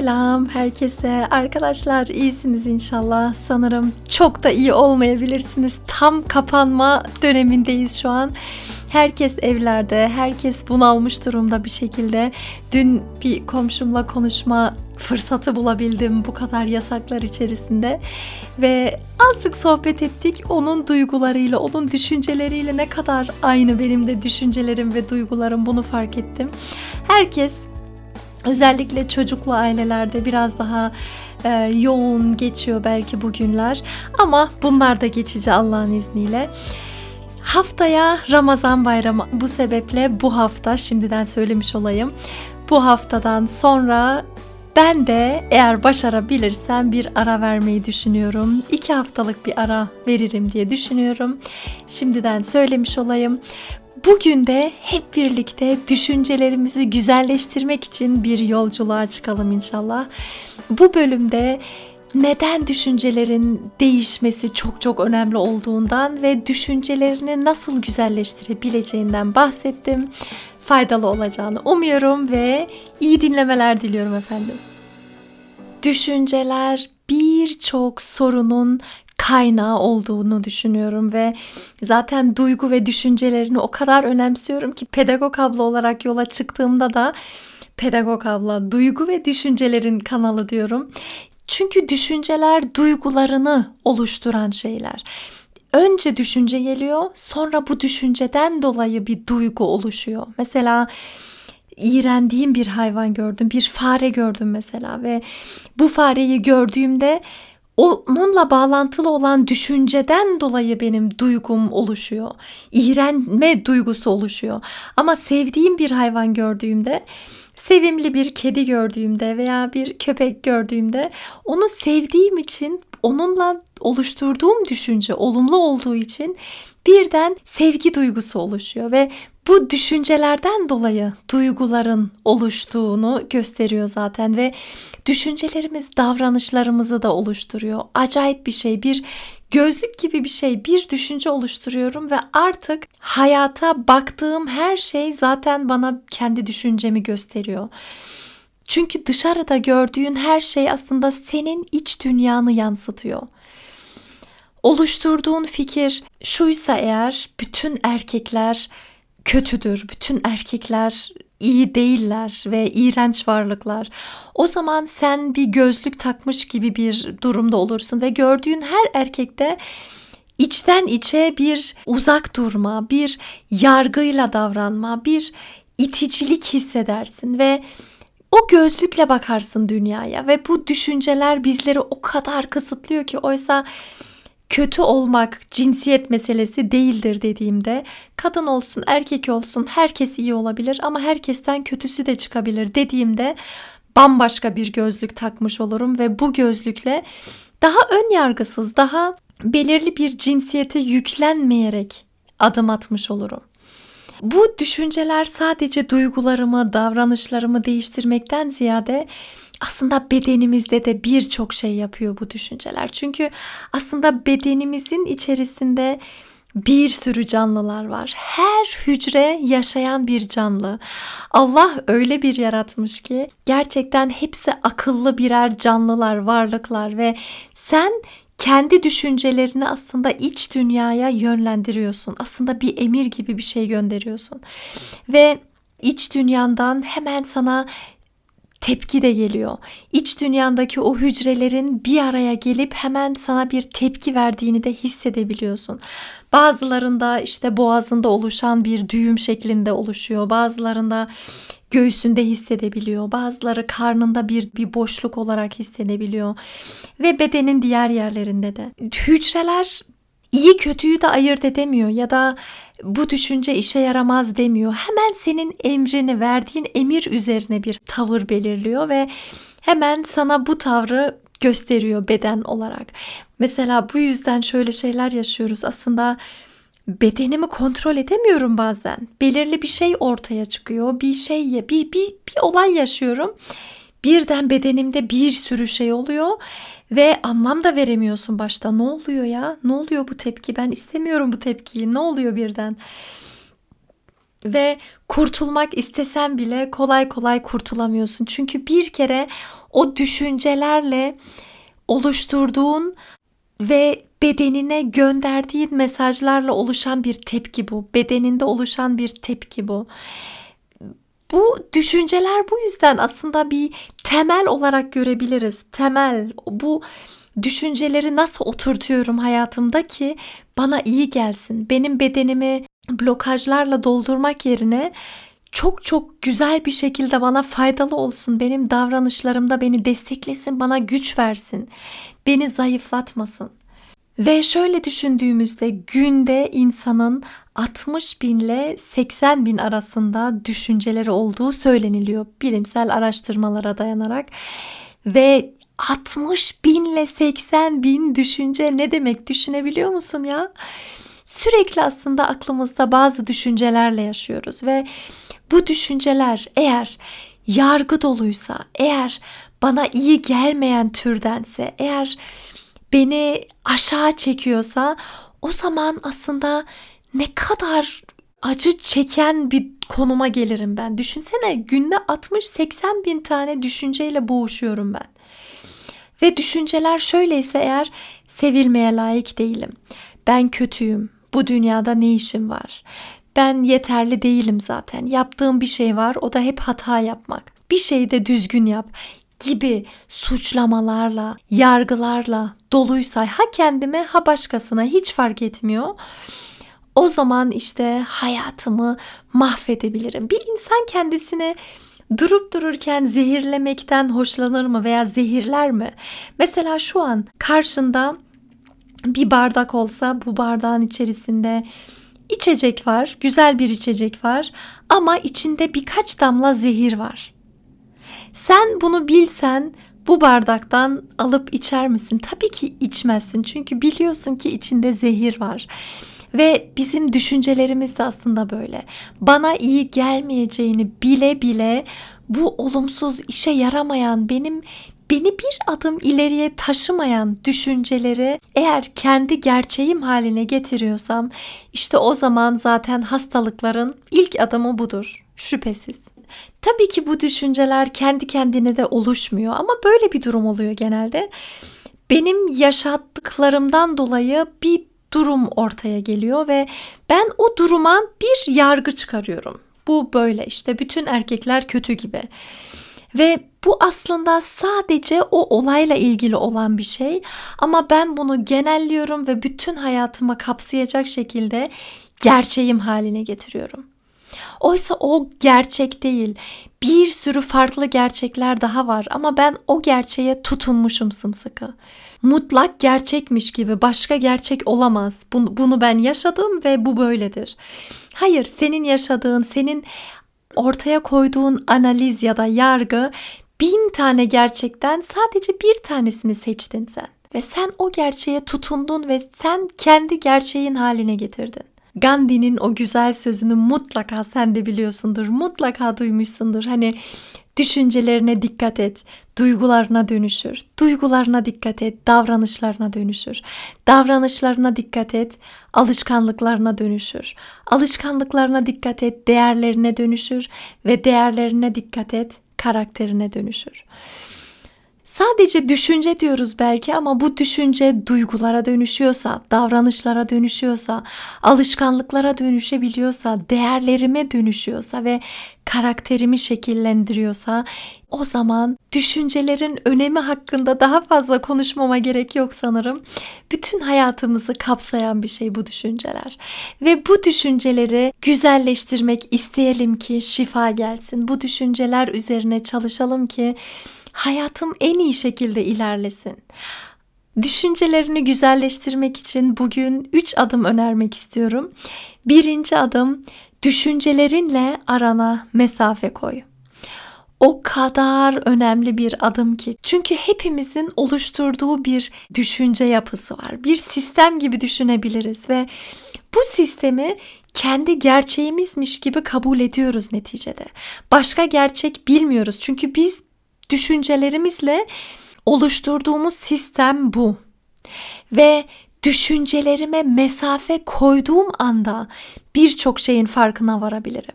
Selam herkese. Arkadaşlar iyisiniz inşallah. Sanırım çok da iyi olmayabilirsiniz. Tam kapanma dönemindeyiz şu an. Herkes evlerde, herkes bunalmış durumda bir şekilde. Dün bir komşumla konuşma fırsatı bulabildim bu kadar yasaklar içerisinde ve azıcık sohbet ettik. Onun duygularıyla, onun düşünceleriyle ne kadar aynı benim de düşüncelerim ve duygularım bunu fark ettim. Herkes Özellikle çocuklu ailelerde biraz daha e, yoğun geçiyor belki bugünler ama bunlar da geçici Allah'ın izniyle. Haftaya Ramazan bayramı bu sebeple bu hafta şimdiden söylemiş olayım. Bu haftadan sonra ben de eğer başarabilirsem bir ara vermeyi düşünüyorum. İki haftalık bir ara veririm diye düşünüyorum. Şimdiden söylemiş olayım. Bugün de hep birlikte düşüncelerimizi güzelleştirmek için bir yolculuğa çıkalım inşallah. Bu bölümde neden düşüncelerin değişmesi çok çok önemli olduğundan ve düşüncelerini nasıl güzelleştirebileceğinden bahsettim. Faydalı olacağını umuyorum ve iyi dinlemeler diliyorum efendim. Düşünceler birçok sorunun kaynağı olduğunu düşünüyorum ve zaten duygu ve düşüncelerini o kadar önemsiyorum ki pedagog abla olarak yola çıktığımda da pedagog abla duygu ve düşüncelerin kanalı diyorum. Çünkü düşünceler duygularını oluşturan şeyler. Önce düşünce geliyor, sonra bu düşünceden dolayı bir duygu oluşuyor. Mesela iğrendiğim bir hayvan gördüm, bir fare gördüm mesela ve bu fareyi gördüğümde onunla bağlantılı olan düşünceden dolayı benim duygum oluşuyor. İğrenme duygusu oluşuyor. Ama sevdiğim bir hayvan gördüğümde sevimli bir kedi gördüğümde veya bir köpek gördüğümde onu sevdiğim için onunla oluşturduğum düşünce olumlu olduğu için birden sevgi duygusu oluşuyor ve bu düşüncelerden dolayı duyguların oluştuğunu gösteriyor zaten ve düşüncelerimiz davranışlarımızı da oluşturuyor. Acayip bir şey, bir gözlük gibi bir şey, bir düşünce oluşturuyorum ve artık hayata baktığım her şey zaten bana kendi düşüncemi gösteriyor. Çünkü dışarıda gördüğün her şey aslında senin iç dünyanı yansıtıyor. Oluşturduğun fikir şuysa eğer bütün erkekler kötüdür, bütün erkekler iyi değiller ve iğrenç varlıklar. O zaman sen bir gözlük takmış gibi bir durumda olursun ve gördüğün her erkekte içten içe bir uzak durma, bir yargıyla davranma, bir iticilik hissedersin ve o gözlükle bakarsın dünyaya ve bu düşünceler bizleri o kadar kısıtlıyor ki oysa kötü olmak cinsiyet meselesi değildir dediğimde kadın olsun erkek olsun herkes iyi olabilir ama herkesten kötüsü de çıkabilir dediğimde bambaşka bir gözlük takmış olurum ve bu gözlükle daha ön yargısız, daha belirli bir cinsiyete yüklenmeyerek adım atmış olurum. Bu düşünceler sadece duygularımı, davranışlarımı değiştirmekten ziyade aslında bedenimizde de birçok şey yapıyor bu düşünceler. Çünkü aslında bedenimizin içerisinde bir sürü canlılar var. Her hücre yaşayan bir canlı. Allah öyle bir yaratmış ki gerçekten hepsi akıllı birer canlılar, varlıklar ve sen kendi düşüncelerini aslında iç dünyaya yönlendiriyorsun. Aslında bir emir gibi bir şey gönderiyorsun. Ve iç dünyandan hemen sana tepki de geliyor. İç dünyandaki o hücrelerin bir araya gelip hemen sana bir tepki verdiğini de hissedebiliyorsun. Bazılarında işte boğazında oluşan bir düğüm şeklinde oluşuyor. Bazılarında göğsünde hissedebiliyor. Bazıları karnında bir bir boşluk olarak hissedebiliyor ve bedenin diğer yerlerinde de. Hücreler iyi kötüyü de ayırt edemiyor ya da bu düşünce işe yaramaz demiyor. Hemen senin emrini verdiğin emir üzerine bir tavır belirliyor ve hemen sana bu tavrı gösteriyor beden olarak. Mesela bu yüzden şöyle şeyler yaşıyoruz. Aslında bedenimi kontrol edemiyorum bazen. Belirli bir şey ortaya çıkıyor. Bir şey bir bir bir olay yaşıyorum. Birden bedenimde bir sürü şey oluyor ve anlam da veremiyorsun başta. Ne oluyor ya? Ne oluyor bu tepki? Ben istemiyorum bu tepkiyi. Ne oluyor birden? Ve kurtulmak istesen bile kolay kolay kurtulamıyorsun. Çünkü bir kere o düşüncelerle oluşturduğun ve bedenine gönderdiğin mesajlarla oluşan bir tepki bu. Bedeninde oluşan bir tepki bu. Bu düşünceler bu yüzden aslında bir temel olarak görebiliriz. Temel bu düşünceleri nasıl oturtuyorum hayatımda ki bana iyi gelsin. Benim bedenimi blokajlarla doldurmak yerine çok çok güzel bir şekilde bana faydalı olsun. Benim davranışlarımda beni desteklesin, bana güç versin. Beni zayıflatmasın. Ve şöyle düşündüğümüzde günde insanın 60 bin ile 80 bin arasında düşünceleri olduğu söyleniliyor bilimsel araştırmalara dayanarak. Ve 60 bin ile 80 bin düşünce ne demek düşünebiliyor musun ya? Sürekli aslında aklımızda bazı düşüncelerle yaşıyoruz ve bu düşünceler eğer yargı doluysa, eğer bana iyi gelmeyen türdense, eğer beni aşağı çekiyorsa o zaman aslında ne kadar acı çeken bir konuma gelirim ben. Düşünsene günde 60-80 bin tane düşünceyle boğuşuyorum ben. Ve düşünceler şöyleyse eğer sevilmeye layık değilim. Ben kötüyüm. Bu dünyada ne işim var? Ben yeterli değilim zaten. Yaptığım bir şey var o da hep hata yapmak. Bir şeyi de düzgün yap gibi suçlamalarla, yargılarla doluysa ha kendime ha başkasına hiç fark etmiyor. O zaman işte hayatımı mahvedebilirim. Bir insan kendisini durup dururken zehirlemekten hoşlanır mı veya zehirler mi? Mesela şu an karşında bir bardak olsa bu bardağın içerisinde içecek var, güzel bir içecek var ama içinde birkaç damla zehir var. Sen bunu bilsen bu bardaktan alıp içer misin? Tabii ki içmezsin. Çünkü biliyorsun ki içinde zehir var. Ve bizim düşüncelerimiz de aslında böyle. Bana iyi gelmeyeceğini bile bile bu olumsuz işe yaramayan benim beni bir adım ileriye taşımayan düşünceleri eğer kendi gerçeğim haline getiriyorsam işte o zaman zaten hastalıkların ilk adımı budur şüphesiz. Tabii ki bu düşünceler kendi kendine de oluşmuyor ama böyle bir durum oluyor genelde. Benim yaşattıklarımdan dolayı bir durum ortaya geliyor ve ben o duruma bir yargı çıkarıyorum. Bu böyle işte bütün erkekler kötü gibi. Ve bu aslında sadece o olayla ilgili olan bir şey ama ben bunu genelliyorum ve bütün hayatıma kapsayacak şekilde gerçeğim haline getiriyorum. Oysa o gerçek değil. Bir sürü farklı gerçekler daha var ama ben o gerçeğe tutunmuşum sımsıkı. Mutlak gerçekmiş gibi başka gerçek olamaz. Bunu, ben yaşadım ve bu böyledir. Hayır, senin yaşadığın, senin ortaya koyduğun analiz ya da yargı bin tane gerçekten sadece bir tanesini seçtin sen. Ve sen o gerçeğe tutundun ve sen kendi gerçeğin haline getirdin. Gandhi'nin o güzel sözünü mutlaka sen de biliyorsundur. Mutlaka duymuşsundur. Hani düşüncelerine dikkat et, duygularına dönüşür. Duygularına dikkat et, davranışlarına dönüşür. Davranışlarına dikkat et, alışkanlıklarına dönüşür. Alışkanlıklarına dikkat et, değerlerine dönüşür ve değerlerine dikkat et, karakterine dönüşür. Sadece düşünce diyoruz belki ama bu düşünce duygulara dönüşüyorsa, davranışlara dönüşüyorsa, alışkanlıklara dönüşebiliyorsa, değerlerime dönüşüyorsa ve karakterimi şekillendiriyorsa o zaman düşüncelerin önemi hakkında daha fazla konuşmama gerek yok sanırım. Bütün hayatımızı kapsayan bir şey bu düşünceler. Ve bu düşünceleri güzelleştirmek isteyelim ki şifa gelsin. Bu düşünceler üzerine çalışalım ki hayatım en iyi şekilde ilerlesin. Düşüncelerini güzelleştirmek için bugün 3 adım önermek istiyorum. Birinci adım düşüncelerinle arana mesafe koy. O kadar önemli bir adım ki. Çünkü hepimizin oluşturduğu bir düşünce yapısı var. Bir sistem gibi düşünebiliriz ve bu sistemi kendi gerçeğimizmiş gibi kabul ediyoruz neticede. Başka gerçek bilmiyoruz. Çünkü biz düşüncelerimizle oluşturduğumuz sistem bu. Ve düşüncelerime mesafe koyduğum anda birçok şeyin farkına varabilirim.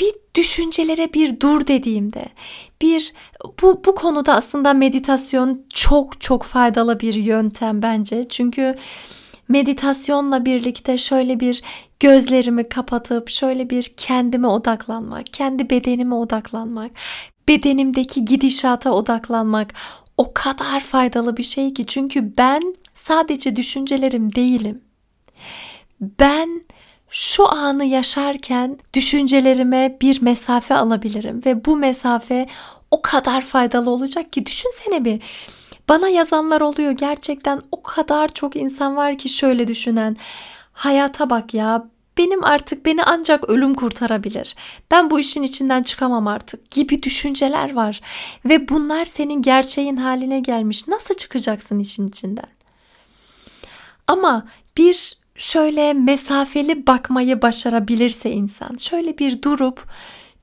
Bir düşüncelere bir dur dediğimde, bir bu bu konuda aslında meditasyon çok çok faydalı bir yöntem bence. Çünkü meditasyonla birlikte şöyle bir gözlerimi kapatıp şöyle bir kendime odaklanmak, kendi bedenime odaklanmak, bedenimdeki gidişata odaklanmak o kadar faydalı bir şey ki. Çünkü ben sadece düşüncelerim değilim. Ben şu anı yaşarken düşüncelerime bir mesafe alabilirim ve bu mesafe o kadar faydalı olacak ki. Düşünsene bir bana yazanlar oluyor gerçekten o kadar çok insan var ki şöyle düşünen. Hayata bak ya benim artık beni ancak ölüm kurtarabilir. Ben bu işin içinden çıkamam artık gibi düşünceler var ve bunlar senin gerçeğin haline gelmiş. Nasıl çıkacaksın işin içinden? Ama bir şöyle mesafeli bakmayı başarabilirse insan, şöyle bir durup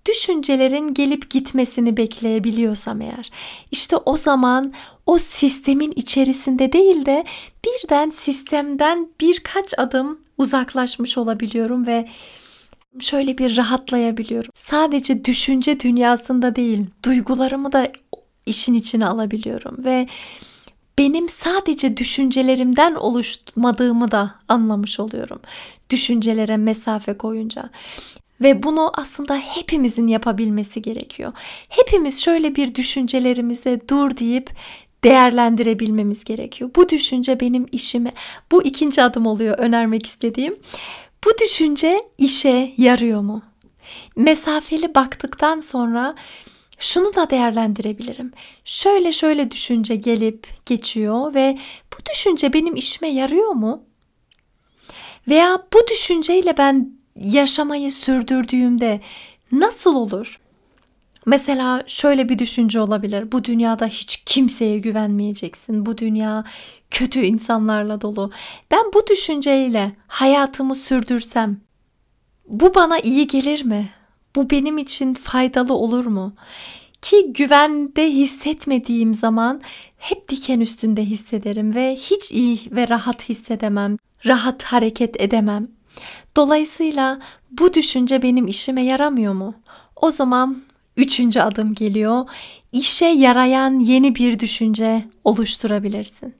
düşüncelerin gelip gitmesini bekleyebiliyorsam eğer işte o zaman o sistemin içerisinde değil de birden sistemden birkaç adım uzaklaşmış olabiliyorum ve şöyle bir rahatlayabiliyorum. Sadece düşünce dünyasında değil, duygularımı da işin içine alabiliyorum ve benim sadece düşüncelerimden oluşmadığımı da anlamış oluyorum. Düşüncelere mesafe koyunca. Ve bunu aslında hepimizin yapabilmesi gerekiyor. Hepimiz şöyle bir düşüncelerimize dur deyip değerlendirebilmemiz gerekiyor. Bu düşünce benim işime, bu ikinci adım oluyor önermek istediğim. Bu düşünce işe yarıyor mu? Mesafeli baktıktan sonra şunu da değerlendirebilirim. Şöyle şöyle düşünce gelip geçiyor ve bu düşünce benim işime yarıyor mu? Veya bu düşünceyle ben yaşamayı sürdürdüğümde nasıl olur? Mesela şöyle bir düşünce olabilir. Bu dünyada hiç kimseye güvenmeyeceksin. Bu dünya kötü insanlarla dolu. Ben bu düşünceyle hayatımı sürdürsem bu bana iyi gelir mi? Bu benim için faydalı olur mu? Ki güvende hissetmediğim zaman hep diken üstünde hissederim ve hiç iyi ve rahat hissedemem. Rahat hareket edemem. Dolayısıyla bu düşünce benim işime yaramıyor mu? O zaman üçüncü adım geliyor. İşe yarayan yeni bir düşünce oluşturabilirsin.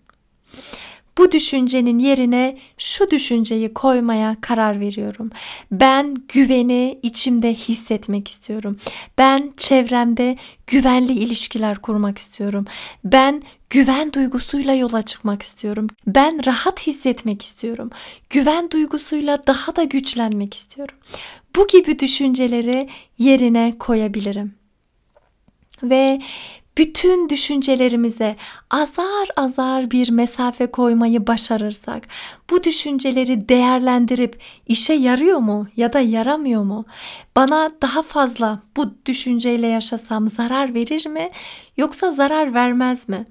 Bu düşüncenin yerine şu düşünceyi koymaya karar veriyorum. Ben güveni içimde hissetmek istiyorum. Ben çevremde güvenli ilişkiler kurmak istiyorum. Ben güven duygusuyla yola çıkmak istiyorum. Ben rahat hissetmek istiyorum. Güven duygusuyla daha da güçlenmek istiyorum. Bu gibi düşünceleri yerine koyabilirim. Ve bütün düşüncelerimize azar azar bir mesafe koymayı başarırsak, bu düşünceleri değerlendirip işe yarıyor mu ya da yaramıyor mu? Bana daha fazla bu düşünceyle yaşasam zarar verir mi yoksa zarar vermez mi?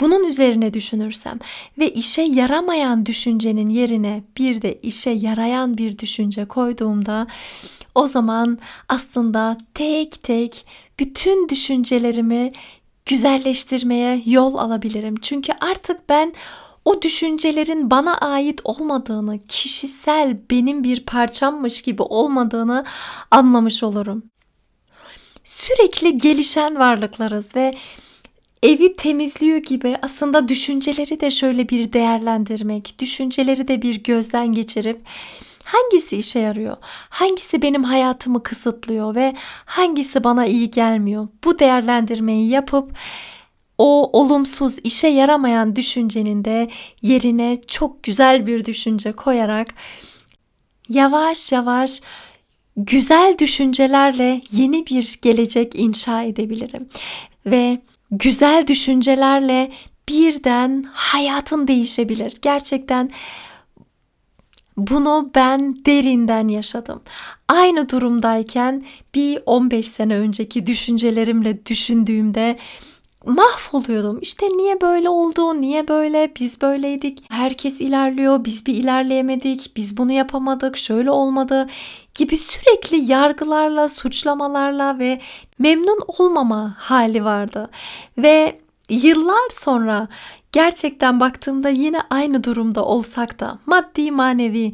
Bunun üzerine düşünürsem ve işe yaramayan düşüncenin yerine bir de işe yarayan bir düşünce koyduğumda o zaman aslında tek tek bütün düşüncelerimi güzelleştirmeye yol alabilirim. Çünkü artık ben o düşüncelerin bana ait olmadığını, kişisel benim bir parçammış gibi olmadığını anlamış olurum. Sürekli gelişen varlıklarız ve evi temizliyor gibi aslında düşünceleri de şöyle bir değerlendirmek, düşünceleri de bir gözden geçirip Hangisi işe yarıyor? Hangisi benim hayatımı kısıtlıyor ve hangisi bana iyi gelmiyor? Bu değerlendirmeyi yapıp o olumsuz, işe yaramayan düşüncenin de yerine çok güzel bir düşünce koyarak yavaş yavaş güzel düşüncelerle yeni bir gelecek inşa edebilirim ve güzel düşüncelerle birden hayatın değişebilir. Gerçekten bunu ben derinden yaşadım. Aynı durumdayken bir 15 sene önceki düşüncelerimle düşündüğümde mahvoluyordum. İşte niye böyle oldu? Niye böyle? Biz böyleydik. Herkes ilerliyor. Biz bir ilerleyemedik. Biz bunu yapamadık. Şöyle olmadı gibi sürekli yargılarla, suçlamalarla ve memnun olmama hali vardı. Ve yıllar sonra gerçekten baktığımda yine aynı durumda olsak da maddi manevi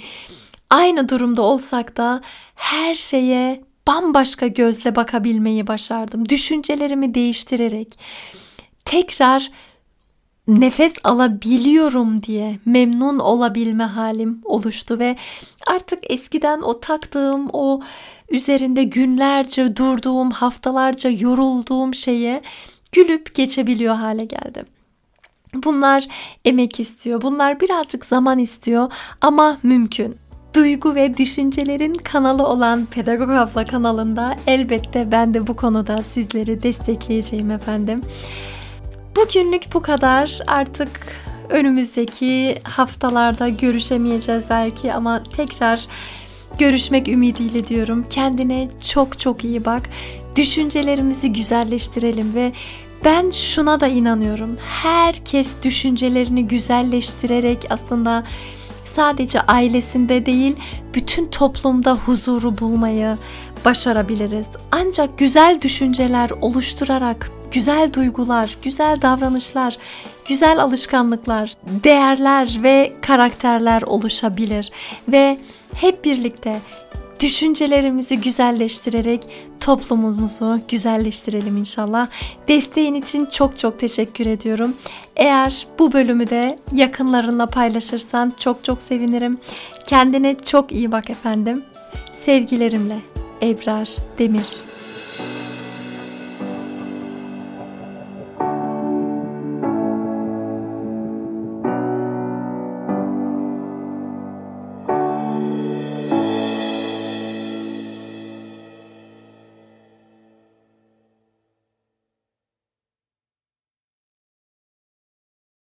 aynı durumda olsak da her şeye bambaşka gözle bakabilmeyi başardım. Düşüncelerimi değiştirerek tekrar nefes alabiliyorum diye memnun olabilme halim oluştu ve artık eskiden o taktığım o üzerinde günlerce durduğum, haftalarca yorulduğum şeye gülüp geçebiliyor hale geldim. Bunlar emek istiyor. Bunlar birazcık zaman istiyor ama mümkün. Duygu ve düşüncelerin kanalı olan Pedagog Abla kanalında elbette ben de bu konuda sizleri destekleyeceğim efendim. Bugünlük bu kadar. Artık önümüzdeki haftalarda görüşemeyeceğiz belki ama tekrar görüşmek ümidiyle diyorum. Kendine çok çok iyi bak. Düşüncelerimizi güzelleştirelim ve ben şuna da inanıyorum. Herkes düşüncelerini güzelleştirerek aslında sadece ailesinde değil, bütün toplumda huzuru bulmayı başarabiliriz. Ancak güzel düşünceler oluşturarak güzel duygular, güzel davranışlar, güzel alışkanlıklar, değerler ve karakterler oluşabilir ve hep birlikte düşüncelerimizi güzelleştirerek toplumumuzu güzelleştirelim inşallah. Desteğin için çok çok teşekkür ediyorum. Eğer bu bölümü de yakınlarınla paylaşırsan çok çok sevinirim. Kendine çok iyi bak efendim. Sevgilerimle Ebrar Demir